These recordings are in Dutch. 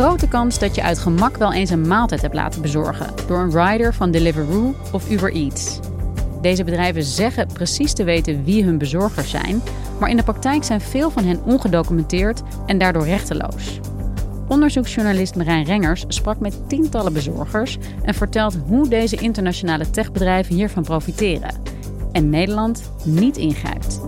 Grote kans dat je uit gemak wel eens een maaltijd hebt laten bezorgen door een rider van Deliveroo of Uber Eats. Deze bedrijven zeggen precies te weten wie hun bezorgers zijn, maar in de praktijk zijn veel van hen ongedocumenteerd en daardoor rechteloos. Onderzoeksjournalist Marijn Rengers sprak met tientallen bezorgers en vertelt hoe deze internationale techbedrijven hiervan profiteren. En Nederland niet ingrijpt.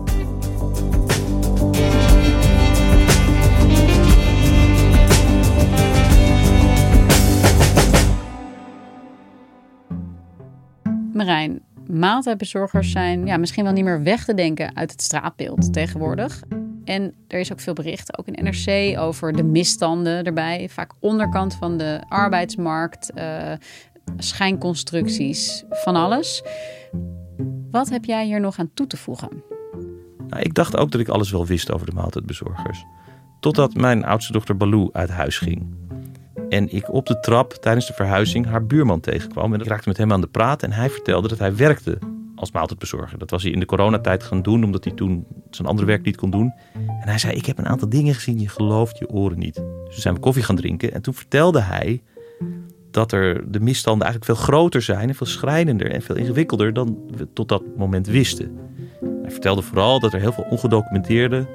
Maaltijdbezorgers zijn ja, misschien wel niet meer weg te denken uit het straatbeeld tegenwoordig. En er is ook veel bericht, ook in NRC, over de misstanden erbij. Vaak onderkant van de arbeidsmarkt, uh, schijnconstructies, van alles. Wat heb jij hier nog aan toe te voegen? Nou, ik dacht ook dat ik alles wel wist over de maaltijdbezorgers. Totdat mijn oudste dochter Baloo uit huis ging. En ik op de trap tijdens de verhuizing haar buurman tegenkwam. En ik raakte met hem aan de praat. En hij vertelde dat hij werkte als maaltijdbezorger. Dat was hij in de coronatijd gaan doen, omdat hij toen zijn andere werk niet kon doen. En hij zei, ik heb een aantal dingen gezien, je gelooft je oren niet. Dus we zijn we koffie gaan drinken. En toen vertelde hij dat er de misstanden eigenlijk veel groter zijn... en veel schrijnender en veel ingewikkelder dan we tot dat moment wisten. Hij vertelde vooral dat er heel veel ongedocumenteerden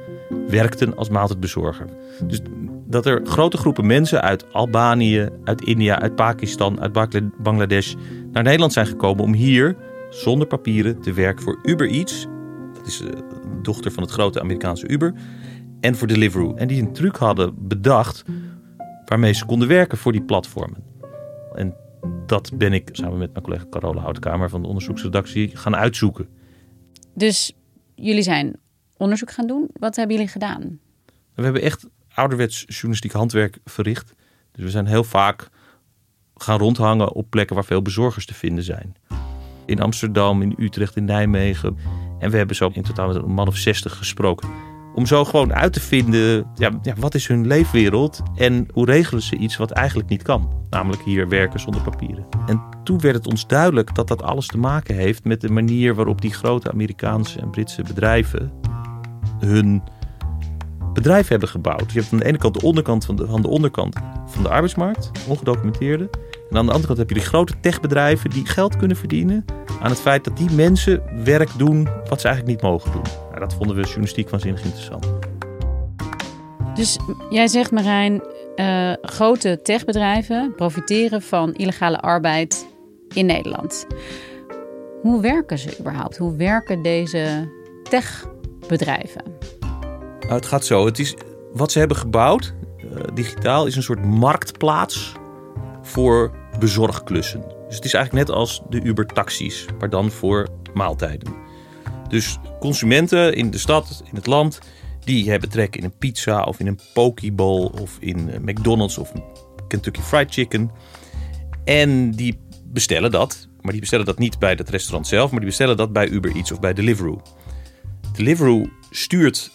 werkten als maaltijdbezorger. Dus dat er grote groepen mensen uit Albanië, uit India, uit Pakistan, uit Bangladesh naar Nederland zijn gekomen om hier zonder papieren te werken voor Uber Eats. Dat is de eh, dochter van het grote Amerikaanse Uber. En voor Deliveroo. En die een truc hadden bedacht waarmee ze konden werken voor die platformen. En dat ben ik samen met mijn collega Carola Houtkamer van de onderzoeksredactie gaan uitzoeken. Dus jullie zijn onderzoek gaan doen. Wat hebben jullie gedaan? We hebben echt ouderwets journalistiek handwerk verricht. Dus we zijn heel vaak gaan rondhangen op plekken waar veel bezorgers te vinden zijn. In Amsterdam, in Utrecht, in Nijmegen. En we hebben zo in totaal met een man of zestig gesproken. Om zo gewoon uit te vinden, ja, ja, wat is hun leefwereld en hoe regelen ze iets wat eigenlijk niet kan. Namelijk hier werken zonder papieren. En toen werd het ons duidelijk dat dat alles te maken heeft met de manier waarop die grote Amerikaanse en Britse bedrijven hun bedrijf hebben gebouwd. Je hebt aan de ene kant de onderkant van de, van de onderkant van de arbeidsmarkt, ongedocumenteerde. En aan de andere kant heb je die grote techbedrijven die geld kunnen verdienen aan het feit dat die mensen werk doen wat ze eigenlijk niet mogen doen. Nou, dat vonden we journalistiek waanzinnig interessant. Dus jij zegt Marijn, uh, grote techbedrijven profiteren van illegale arbeid in Nederland. Hoe werken ze überhaupt? Hoe werken deze techbedrijven? Het gaat zo. Het is, wat ze hebben gebouwd, uh, digitaal, is een soort marktplaats voor bezorgklussen. Dus het is eigenlijk net als de Uber-taxis, maar dan voor maaltijden. Dus consumenten in de stad, in het land, die hebben trek in een pizza of in een pokeball of in eh, McDonald's of Kentucky Fried Chicken. En die bestellen dat, maar die bestellen dat niet bij het restaurant zelf, maar die bestellen dat bij Uber Eats of bij Deliveroo. Deliveroo stuurt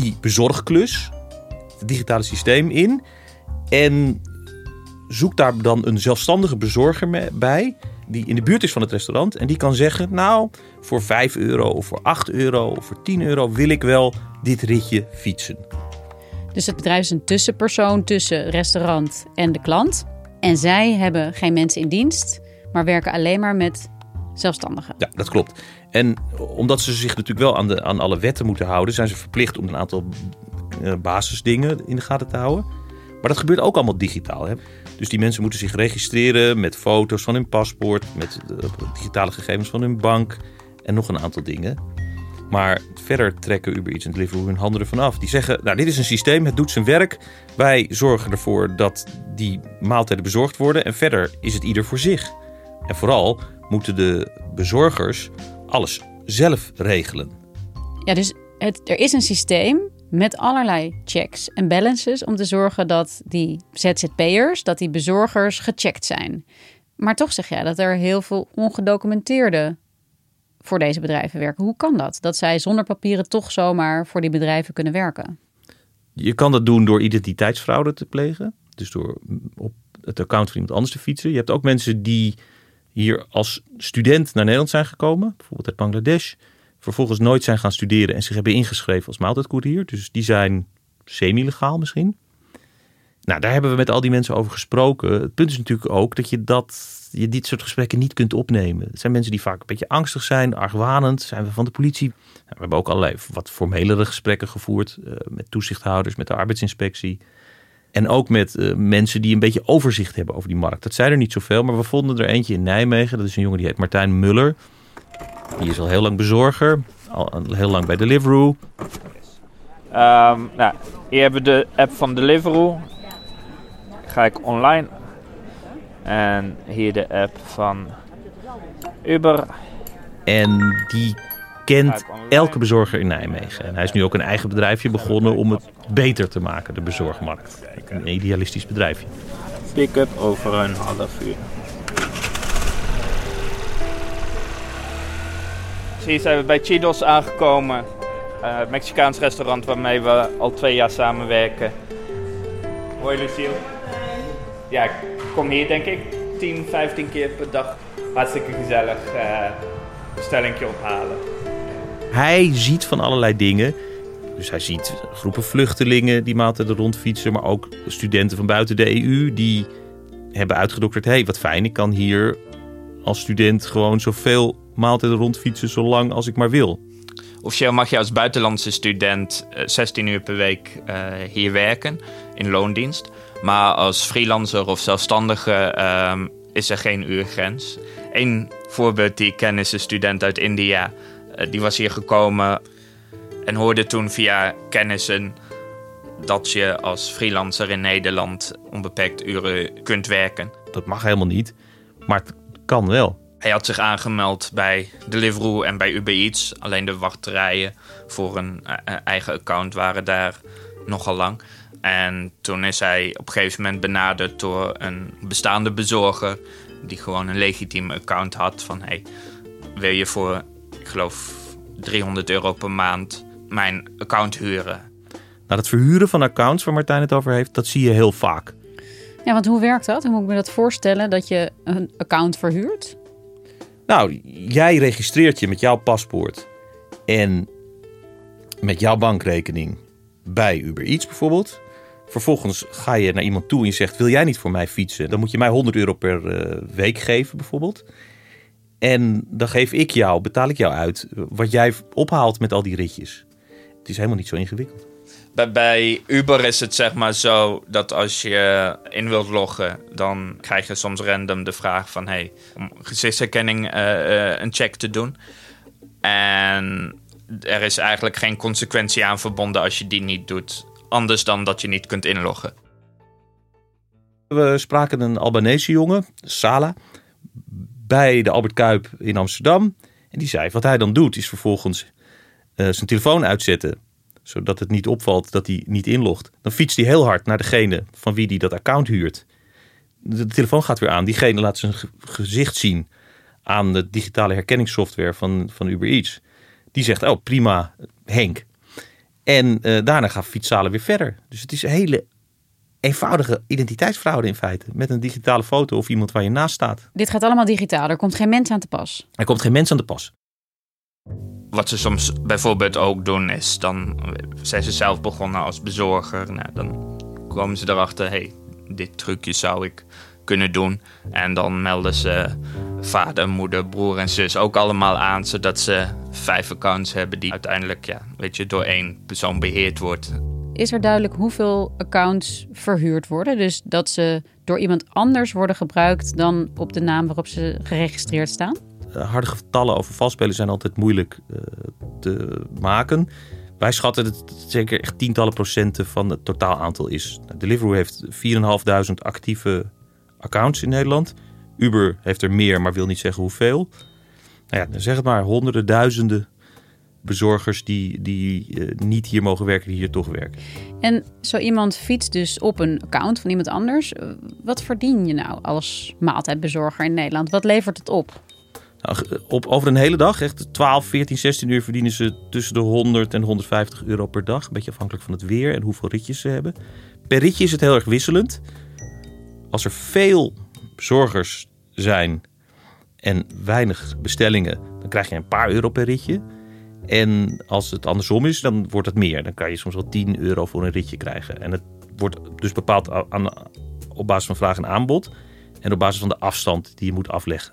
die bezorgklus, het digitale systeem in en zoek daar dan een zelfstandige bezorger bij. Die in de buurt is van het restaurant. En die kan zeggen: Nou, voor 5 euro of voor 8 euro of voor 10 euro wil ik wel dit ritje fietsen. Dus het bedrijf is een tussenpersoon tussen restaurant en de klant. En zij hebben geen mensen in dienst, maar werken alleen maar met zelfstandigen. Ja, dat klopt. En omdat ze zich natuurlijk wel aan, de, aan alle wetten moeten houden, zijn ze verplicht om een aantal uh, basisdingen in de gaten te houden. Maar dat gebeurt ook allemaal digitaal. Hè? Dus die mensen moeten zich registreren met foto's van hun paspoort, met digitale gegevens van hun bank en nog een aantal dingen. Maar verder trekken Uber Eats en Deliveroo hun handen ervan af. Die zeggen, nou dit is een systeem, het doet zijn werk. Wij zorgen ervoor dat die maaltijden bezorgd worden. En verder is het ieder voor zich. En vooral moeten de bezorgers alles zelf regelen. Ja, dus het, er is een systeem met allerlei checks en balances om te zorgen dat die ZZP'ers, dat die bezorgers gecheckt zijn. Maar toch zeg jij dat er heel veel ongedocumenteerde voor deze bedrijven werken. Hoe kan dat? Dat zij zonder papieren toch zomaar voor die bedrijven kunnen werken? Je kan dat doen door identiteitsfraude te plegen. Dus door op het account van iemand anders te fietsen. Je hebt ook mensen die hier als student naar Nederland zijn gekomen, bijvoorbeeld uit Bangladesh, vervolgens nooit zijn gaan studeren en zich hebben ingeschreven als maaltijdcourier. Dus die zijn semi-legaal misschien. Nou, daar hebben we met al die mensen over gesproken. Het punt is natuurlijk ook dat je dat je dit soort gesprekken niet kunt opnemen. Het zijn mensen die vaak een beetje angstig zijn, argwanend. Zijn we van de politie? Nou, we hebben ook allerlei wat formelere gesprekken gevoerd uh, met toezichthouders, met de arbeidsinspectie. En ook met uh, mensen die een beetje overzicht hebben over die markt. Dat zijn er niet zoveel, maar we vonden er eentje in Nijmegen. Dat is een jongen die heet Martijn Muller. Die is al heel lang bezorger, al heel lang bij Deliveroo. Um, nou, hier hebben we de app van Deliveroo. Ga ik online en hier de app van Uber. En die kent elke bezorger in Nijmegen. En hij is nu ook een eigen bedrijfje begonnen om het beter te maken, de bezorgmarkt. Een idealistisch bedrijfje. Pick-up over een half uur. Hier zijn we bij Chidos aangekomen. Uh, Mexicaans restaurant waarmee we al twee jaar samenwerken. Hoi Lucille. Ja, ik kom hier denk ik 10, 15 keer per dag. Hartstikke gezellig uh, bestellingje ophalen. Hij ziet van allerlei dingen. Dus hij ziet groepen vluchtelingen die maaltijden rondfietsen, maar ook studenten van buiten de EU die hebben uitgedokterd: hé, hey, wat fijn, ik kan hier als student gewoon zoveel maaltijden rondfietsen zolang als ik maar wil. Officieel mag je als buitenlandse student 16 eh, uur per week uh, hier werken in loondienst. Maar als freelancer of zelfstandige um, is er geen uurgrens. Een voorbeeld die ik ken is een student uit India. Uh, die was hier gekomen en hoorde toen via kennissen dat je als freelancer in Nederland onbeperkt uren kunt werken. Dat mag helemaal niet, maar het kan wel. Hij had zich aangemeld bij Deliveroo en bij Uber Eats. Alleen de wachtrijen voor een eh, eigen account waren daar nogal lang. En toen is hij op een gegeven moment benaderd door een bestaande bezorger. Die gewoon een legitiem account had. Van hey, wil je voor, geloof, 300 euro per maand mijn account huren? Nou, het verhuren van accounts waar Martijn het over heeft, dat zie je heel vaak. Ja, want hoe werkt dat? Hoe moet ik me dat voorstellen dat je een account verhuurt? Nou, jij registreert je met jouw paspoort en met jouw bankrekening bij Uber Eats bijvoorbeeld. Vervolgens ga je naar iemand toe en je zegt: Wil jij niet voor mij fietsen? Dan moet je mij 100 euro per uh, week geven, bijvoorbeeld. En dan geef ik jou, betaal ik jou uit wat jij ophaalt met al die ritjes. Het is helemaal niet zo ingewikkeld. Bij, bij Uber is het zeg maar zo dat als je in wilt loggen, dan krijg je soms random de vraag van hey, om gezichtsherkenning uh, uh, een check te doen. En er is eigenlijk geen consequentie aan verbonden als je die niet doet. Anders dan dat je niet kunt inloggen. We spraken een Albanese jongen, Sala, bij de Albert Kuip in Amsterdam. En die zei: wat hij dan doet, is vervolgens uh, zijn telefoon uitzetten. Zodat het niet opvalt dat hij niet inlogt. Dan fietst hij heel hard naar degene van wie hij dat account huurt. De telefoon gaat weer aan. Diegene laat zijn gezicht zien aan de digitale herkenningssoftware van, van Uber Eats. Die zegt: Oh, prima, Henk. En uh, daarna gaat fietszalen weer verder. Dus het is een hele eenvoudige identiteitsfraude in feite. Met een digitale foto of iemand waar je naast staat. Dit gaat allemaal digitaal. Er komt geen mens aan te pas. Er komt geen mens aan te pas. Wat ze soms bijvoorbeeld ook doen is, dan zijn ze zelf begonnen als bezorger. Nou, dan komen ze erachter, hey, dit trucje zou ik kunnen doen. En dan melden ze vader, moeder, broer en zus ook allemaal aan, zodat ze vijf accounts hebben die uiteindelijk ja, weet je, door één persoon beheerd wordt. Is er duidelijk hoeveel accounts verhuurd worden? Dus dat ze door iemand anders worden gebruikt dan op de naam waarop ze geregistreerd staan? Uh, harde getallen over valspelen zijn altijd moeilijk uh, te maken. Wij schatten dat het zeker echt tientallen procenten van het totaal aantal is. Nou, Deliveroo heeft 4.500 actieve accounts in Nederland. Uber heeft er meer, maar wil niet zeggen hoeveel. Nou ja, zeg het maar, honderden, duizenden bezorgers die, die uh, niet hier mogen werken, die hier toch werken. En zo iemand fietst dus op een account van iemand anders. Wat verdien je nou als maaltijdbezorger in Nederland? Wat levert het op? Nou, op, over een hele dag, echt 12, 14, 16 uur, verdienen ze tussen de 100 en 150 euro per dag. Een beetje afhankelijk van het weer en hoeveel ritjes ze hebben. Per ritje is het heel erg wisselend. Als er veel bezorgers zijn en weinig bestellingen, dan krijg je een paar euro per ritje. En als het andersom is, dan wordt het meer. Dan kan je soms wel 10 euro voor een ritje krijgen. En het wordt dus bepaald aan, op basis van vraag en aanbod. En op basis van de afstand die je moet afleggen.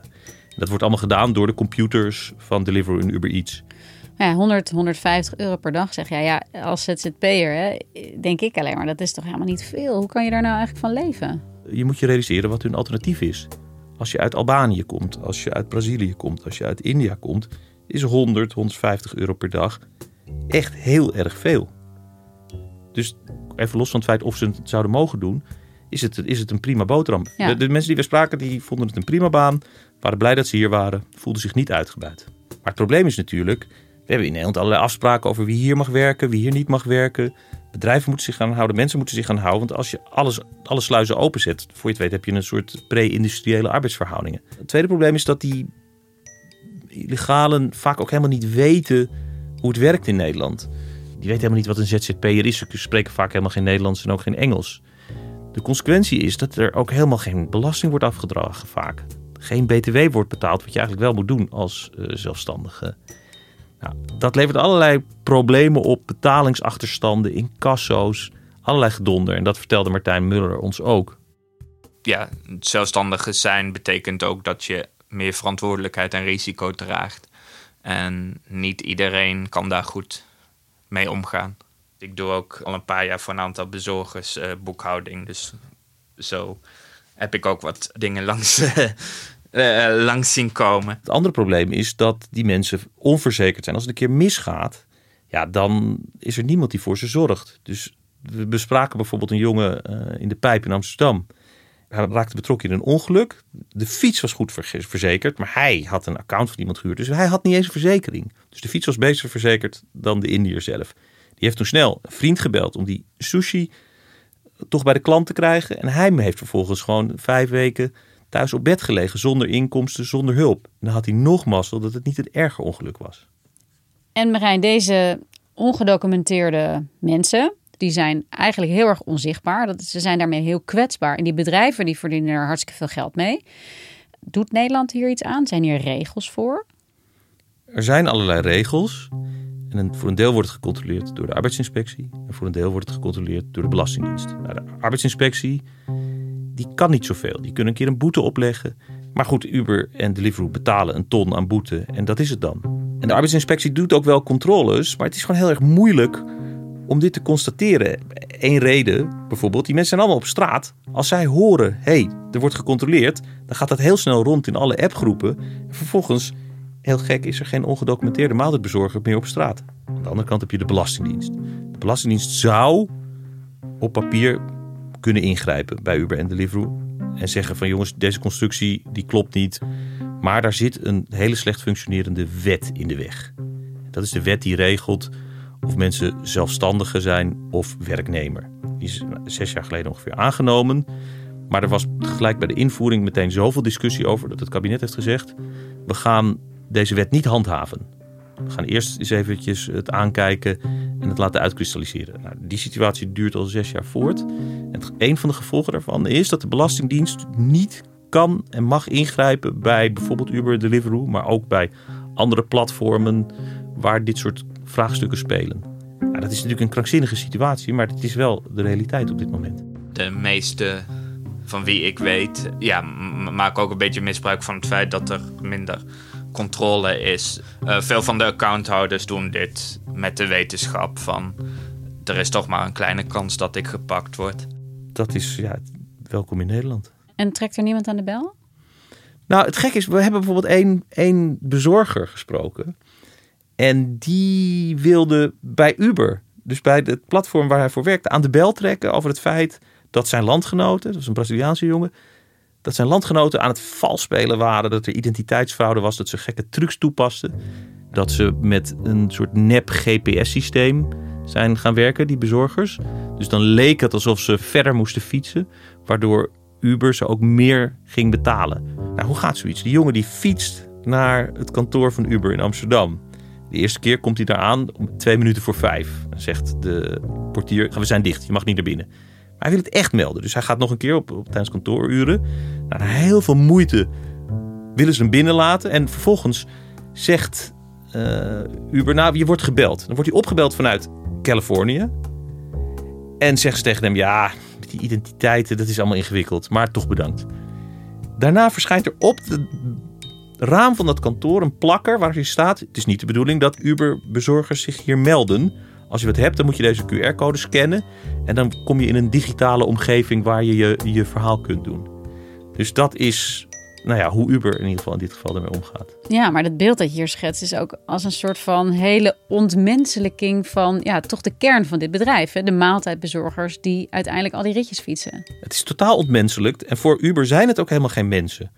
Dat wordt allemaal gedaan door de computers van Deliveroo en Uber Eats. Ja, 100, 150 euro per dag zeg jij. Ja, als ZZP'er hè, denk ik alleen maar, dat is toch helemaal niet veel. Hoe kan je daar nou eigenlijk van leven? Je moet je realiseren wat hun alternatief is. Als je uit Albanië komt, als je uit Brazilië komt, als je uit India komt, is 100, 150 euro per dag echt heel erg veel. Dus even los van het feit of ze het zouden mogen doen, is het, is het een prima boterham. De, de, mensen die we spraken, die vonden het een prima baan, waren blij dat ze hier waren, voelden zich niet uitgebuit. Maar het probleem is natuurlijk, we hebben in Nederland allerlei afspraken over wie hier mag werken, wie hier niet mag werken. Bedrijven moeten zich gaan houden, mensen moeten zich gaan houden. Want als je alles, alle sluizen openzet, voor je het weet heb je een soort pre-industriële arbeidsverhoudingen. Het tweede probleem is dat die illegalen vaak ook helemaal niet weten hoe het werkt in Nederland. Die weten helemaal niet wat een ZZP'er is. Ze spreken vaak helemaal geen Nederlands en ook geen Engels. De consequentie is dat er ook helemaal geen belasting wordt afgedragen vaak. Geen btw wordt betaald, wat je eigenlijk wel moet doen als uh, zelfstandige. Nou, dat levert allerlei problemen op, betalingsachterstanden, incasso's, allerlei gedonder. En dat vertelde Martijn Muller ons ook. Ja, zelfstandige zijn betekent ook dat je meer verantwoordelijkheid en risico draagt. En niet iedereen kan daar goed mee omgaan. Ik doe ook al een paar jaar voor een aantal bezorgers uh, boekhouding. Dus zo heb ik ook wat dingen langs, uh, langs zien komen. Het andere probleem is dat die mensen onverzekerd zijn. Als het een keer misgaat, ja, dan is er niemand die voor ze zorgt. Dus we bespraken bijvoorbeeld een jongen in de pijp in Amsterdam. Hij raakte betrokken in een ongeluk. De fiets was goed verzekerd, maar hij had een account van iemand gehuurd. Dus hij had niet eens een verzekering. Dus de fiets was beter verzekerd dan de Indiër zelf. Die heeft toen snel een vriend gebeld om die sushi toch bij de klant te krijgen. En hij heeft vervolgens gewoon vijf weken thuis op bed gelegen zonder inkomsten, zonder hulp. En dan had hij nog mazzel dat het niet een erger ongeluk was. En Marijn, deze ongedocumenteerde mensen, die zijn eigenlijk heel erg onzichtbaar. Dat, ze zijn daarmee heel kwetsbaar. En die bedrijven die verdienen er hartstikke veel geld mee. Doet Nederland hier iets aan? Zijn hier regels voor? Er zijn allerlei regels. En voor een deel wordt het gecontroleerd door de arbeidsinspectie. En voor een deel wordt het gecontroleerd door de Belastingdienst. Nou, de arbeidsinspectie die kan niet zoveel. Die kunnen een keer een boete opleggen. Maar goed, Uber en Deliveroo betalen een ton aan boete. En dat is het dan. En de arbeidsinspectie doet ook wel controles. Maar het is gewoon heel erg moeilijk om dit te constateren. Eén reden bijvoorbeeld, die mensen zijn allemaal op straat. Als zij horen, hé, hey, er wordt gecontroleerd, dan gaat dat heel snel rond in alle appgroepen. En vervolgens, heel gek, is er geen ongedocumenteerde maaltijdbezorger meer op straat. Aan de andere kant heb je de Belastingdienst. De Belastingdienst zou op papier kunnen ingrijpen bij Uber en Deliveroo. En zeggen van jongens, deze constructie die klopt niet. Maar daar zit een hele slecht functionerende wet in de weg. Dat is de wet die regelt of mensen zelfstandigen zijn of werknemer. Die is zes jaar geleden ongeveer aangenomen. Maar er was gelijk bij de invoering meteen zoveel discussie over dat het kabinet heeft gezegd: we gaan deze wet niet handhaven. We gaan eerst eens eventjes het aankijken en het laten uitkristalliseren. Nou, die situatie duurt al zes jaar voort. En een van de gevolgen daarvan is dat de Belastingdienst niet kan en mag ingrijpen bij bijvoorbeeld Uber, Deliveroo, maar ook bij andere platformen waar dit soort vraagstukken spelen. Ja, dat is natuurlijk een krankzinnige situatie, maar het is wel de realiteit op dit moment. De meeste van wie ik weet, ja, maak ook een beetje misbruik van het feit dat er minder controle is. Uh, veel van de accounthouders doen dit met de wetenschap van er is toch maar een kleine kans dat ik gepakt word. Dat is ja, welkom in Nederland. En trekt er niemand aan de bel? Nou, het gek is, we hebben bijvoorbeeld één, één bezorger gesproken. En die wilde bij Uber, dus bij het platform waar hij voor werkte, aan de bel trekken over het feit dat zijn landgenoten, dat was een Braziliaanse jongen, dat zijn landgenoten aan het vals spelen waren, dat er identiteitsfraude was, dat ze gekke trucs toepasten, dat ze met een soort nep GPS-systeem zijn gaan werken, die bezorgers. Dus dan leek het alsof ze verder moesten fietsen, waardoor Uber ze ook meer ging betalen. Nou, hoe gaat zoiets? Die jongen die fietst naar het kantoor van Uber in Amsterdam. De eerste keer komt hij daar aan om twee minuten voor vijf. Dan zegt de portier, we zijn dicht, je mag niet naar binnen. Maar hij wil het echt melden. Dus hij gaat nog een keer op, op tijdens kantooruren. Nou, na heel veel moeite willen ze hem binnenlaten. En vervolgens zegt uh, Uber, nou, je wordt gebeld. Dan wordt hij opgebeld vanuit Californië. En zeggen ze tegen hem, ja, die identiteiten, dat is allemaal ingewikkeld. Maar toch bedankt. Daarna verschijnt er op het raam van dat kantoor een plakker waar staat. Het is niet de bedoeling dat Uber-bezorgers zich hier melden. Als je wat hebt, dan moet je deze QR-code scannen. En dan kom je in een digitale omgeving waar je je, je verhaal kunt doen. Dus dat is nou ja, hoe Uber in ieder geval in dit geval ermee omgaat. Ja, maar dat beeld dat je hier schetst is ook als een soort van hele ontmenselijking van ja, toch de kern van dit bedrijf. Hè? De maaltijdbezorgers die uiteindelijk al die ritjes fietsen. Het is totaal ontmenselijkt. En voor Uber zijn het ook helemaal geen mensen.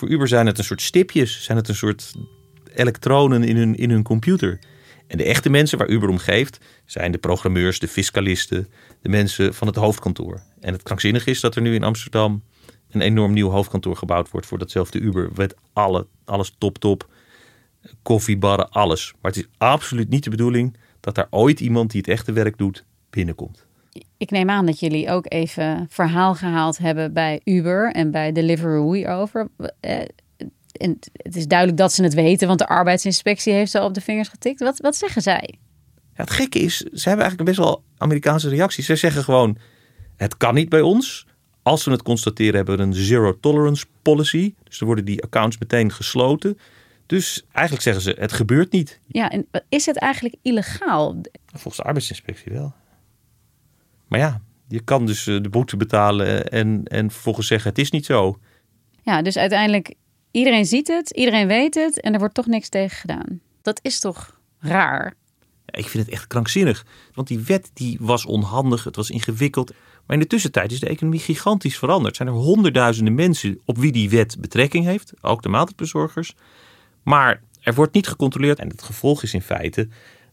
Voor Uber zijn het een soort stipjes, zijn het een soort elektronen in hun, in hun computer. En de echte mensen waar Uber om geeft, zijn de programmeurs, de fiscalisten, de mensen van het hoofdkantoor. En het krankzinnige is dat er nu in Amsterdam een enorm nieuw hoofdkantoor gebouwd wordt voor datzelfde Uber. Met alle, alles top, top. Koffiebarren, alles. Maar het is absoluut niet de bedoeling dat daar ooit iemand die het echte werk doet binnenkomt. Ik neem aan dat jullie ook even verhaal gehaald hebben bij Uber en bij Deliveroo hierover. Eh, en het is duidelijk dat ze het weten, want de arbeidsinspectie heeft ze op de vingers getikt. Wat, wat zeggen zij? Ja, het gekke is, ze hebben eigenlijk best wel Amerikaanse reacties. Ze zeggen gewoon, het kan niet bij ons. Als we het constateren, hebben we een zero tolerance policy. Dus dan worden die accounts meteen gesloten. Dus eigenlijk zeggen ze, het gebeurt niet. Ja, en is het eigenlijk illegaal? Volgens de arbeidsinspectie wel. Maar ja, je kan dus eh, de boete betalen en, en vervolgens zeggen, het is niet zo. Ja, dus uiteindelijk, iedereen ziet het, iedereen weet het en er wordt toch niks tegen gedaan. Dat is toch raar? Ja, ik vind het echt krankzinnig. Want die wet die was onhandig, het was ingewikkeld. Maar in de tussentijd is de economie gigantisch veranderd. Zijn er honderdduizenden mensen op wie die wet betrekking heeft, ook de maaltijdbezorgers. Maar er wordt niet gecontroleerd en het gevolg is in feite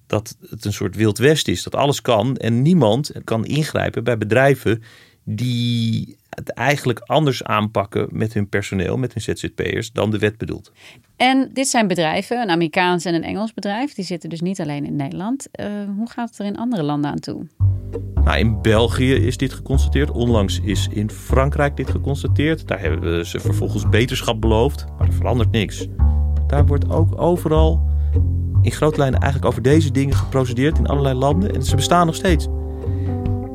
dat het een soort wild west is, dat alles kan en niemand kan ingrijpen bij bedrijven die het eigenlijk anders aanpakken met hun personeel, met hun ZZP'ers, dan de wet bedoelt. En dit zijn bedrijven, een Amerikaans en een Engels bedrijf, die zitten dus niet alleen in Nederland. Uh, hoe gaat het er in andere landen aan toe? Nou, in België is dit geconstateerd. Onlangs is in Frankrijk dit geconstateerd. Daar hebben ze vervolgens beterschap beloofd, maar er verandert niks. Daar wordt ook overal in grote lijnen eigenlijk over deze dingen geprocedeerd in allerlei landen en ze bestaan nog steeds.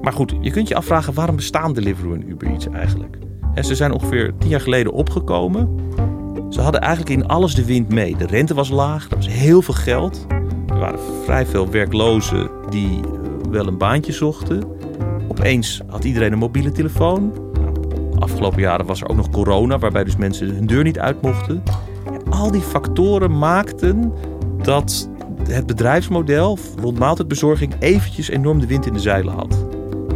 Maar goed, je kunt je afvragen waarom bestaan Deliveroo en Uber Eats eigenlijk? En ze zijn ongeveer tien jaar geleden opgekomen. Ze hadden eigenlijk in alles de wind mee. De rente was laag, er was heel veel geld. Er waren vrij veel werklozen die eh, wel een baantje zochten. Opeens had iedereen een mobiele telefoon. Nou, afgelopen jaren was er ook nog corona, waarbij dus mensen hun deur niet uit mochten. En al die factoren maakten dat het bedrijfsmodel rond maaltijdbezorging eventjes enorm de wind in de zeilen had.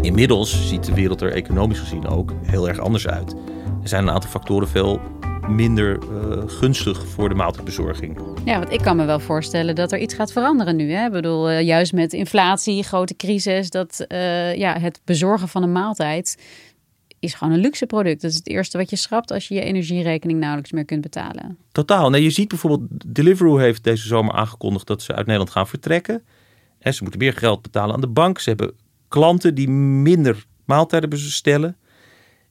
Inmiddels ziet de wereld er economisch gezien ook heel erg anders uit. Er zijn een aantal factoren veel minder uh, gunstig voor de maaltijdbezorging. Ja, want ik kan me wel voorstellen dat er iets gaat veranderen nu. Hè? Ik bedoel, uh, juist met inflatie, grote crisis, dat uh, ja, het bezorgen van een maaltijd is gewoon een luxe product. Dat is het eerste wat je schrapt als je je energierekening nauwelijks meer kunt betalen. Totaal. Nee, je ziet bijvoorbeeld, Deliveroo heeft deze zomer aangekondigd dat ze uit Nederland gaan vertrekken. En ze moeten meer geld betalen aan de bank. Ze hebben klanten die minder maaltijden bestellen.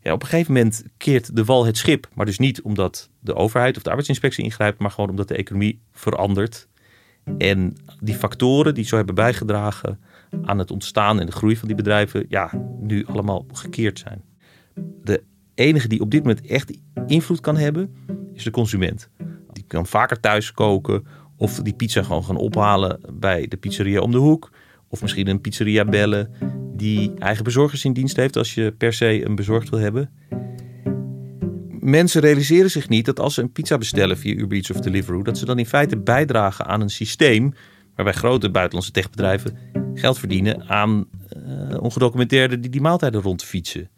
Ja, op een gegeven moment keert de wal het schip. Maar dus niet omdat de overheid of de arbeidsinspectie ingrijpt, maar gewoon omdat de economie verandert. En die factoren die zo hebben bijgedragen aan het ontstaan en de groei van die bedrijven, ja, nu allemaal gekeerd zijn. De enige die op dit moment echt invloed kan hebben, is de consument. Die kan vaker thuis koken of die pizza gewoon gaan ophalen bij de pizzeria om de hoek. Of misschien een pizzeria bellen die eigen bezorgers in dienst heeft als je per se een bezorgd wil hebben. Mensen realiseren zich niet dat als ze een pizza bestellen via Uber Eats of Deliveroo, dat ze dan in feite bijdragen aan een systeem waarbij grote buitenlandse techbedrijven geld verdienen aan uh, ongedocumenteerden die die maaltijden rondfietsen.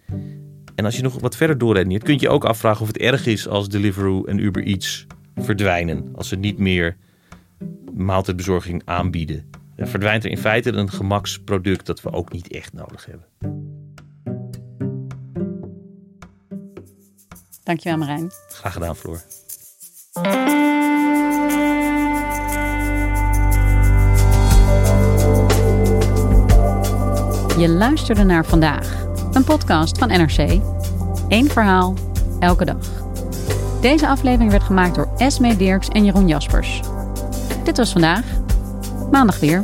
En als je nog wat verder doorredeneert, kun je je ook afvragen of het erg is als Deliveroo en Uber Eats verdwijnen. Als ze niet meer maaltijdbezorging aanbieden. Dan verdwijnt er in feite een gemaksproduct dat we ook niet echt nodig hebben. Dankjewel Marijn. Graag gedaan Floor. Je luisterde naar vandaag, een podcast van NRC. Eén verhaal, elke dag. Deze aflevering werd gemaakt door Esme Dirks en Jeroen Jaspers. Dit was vandaag. Maandag weer.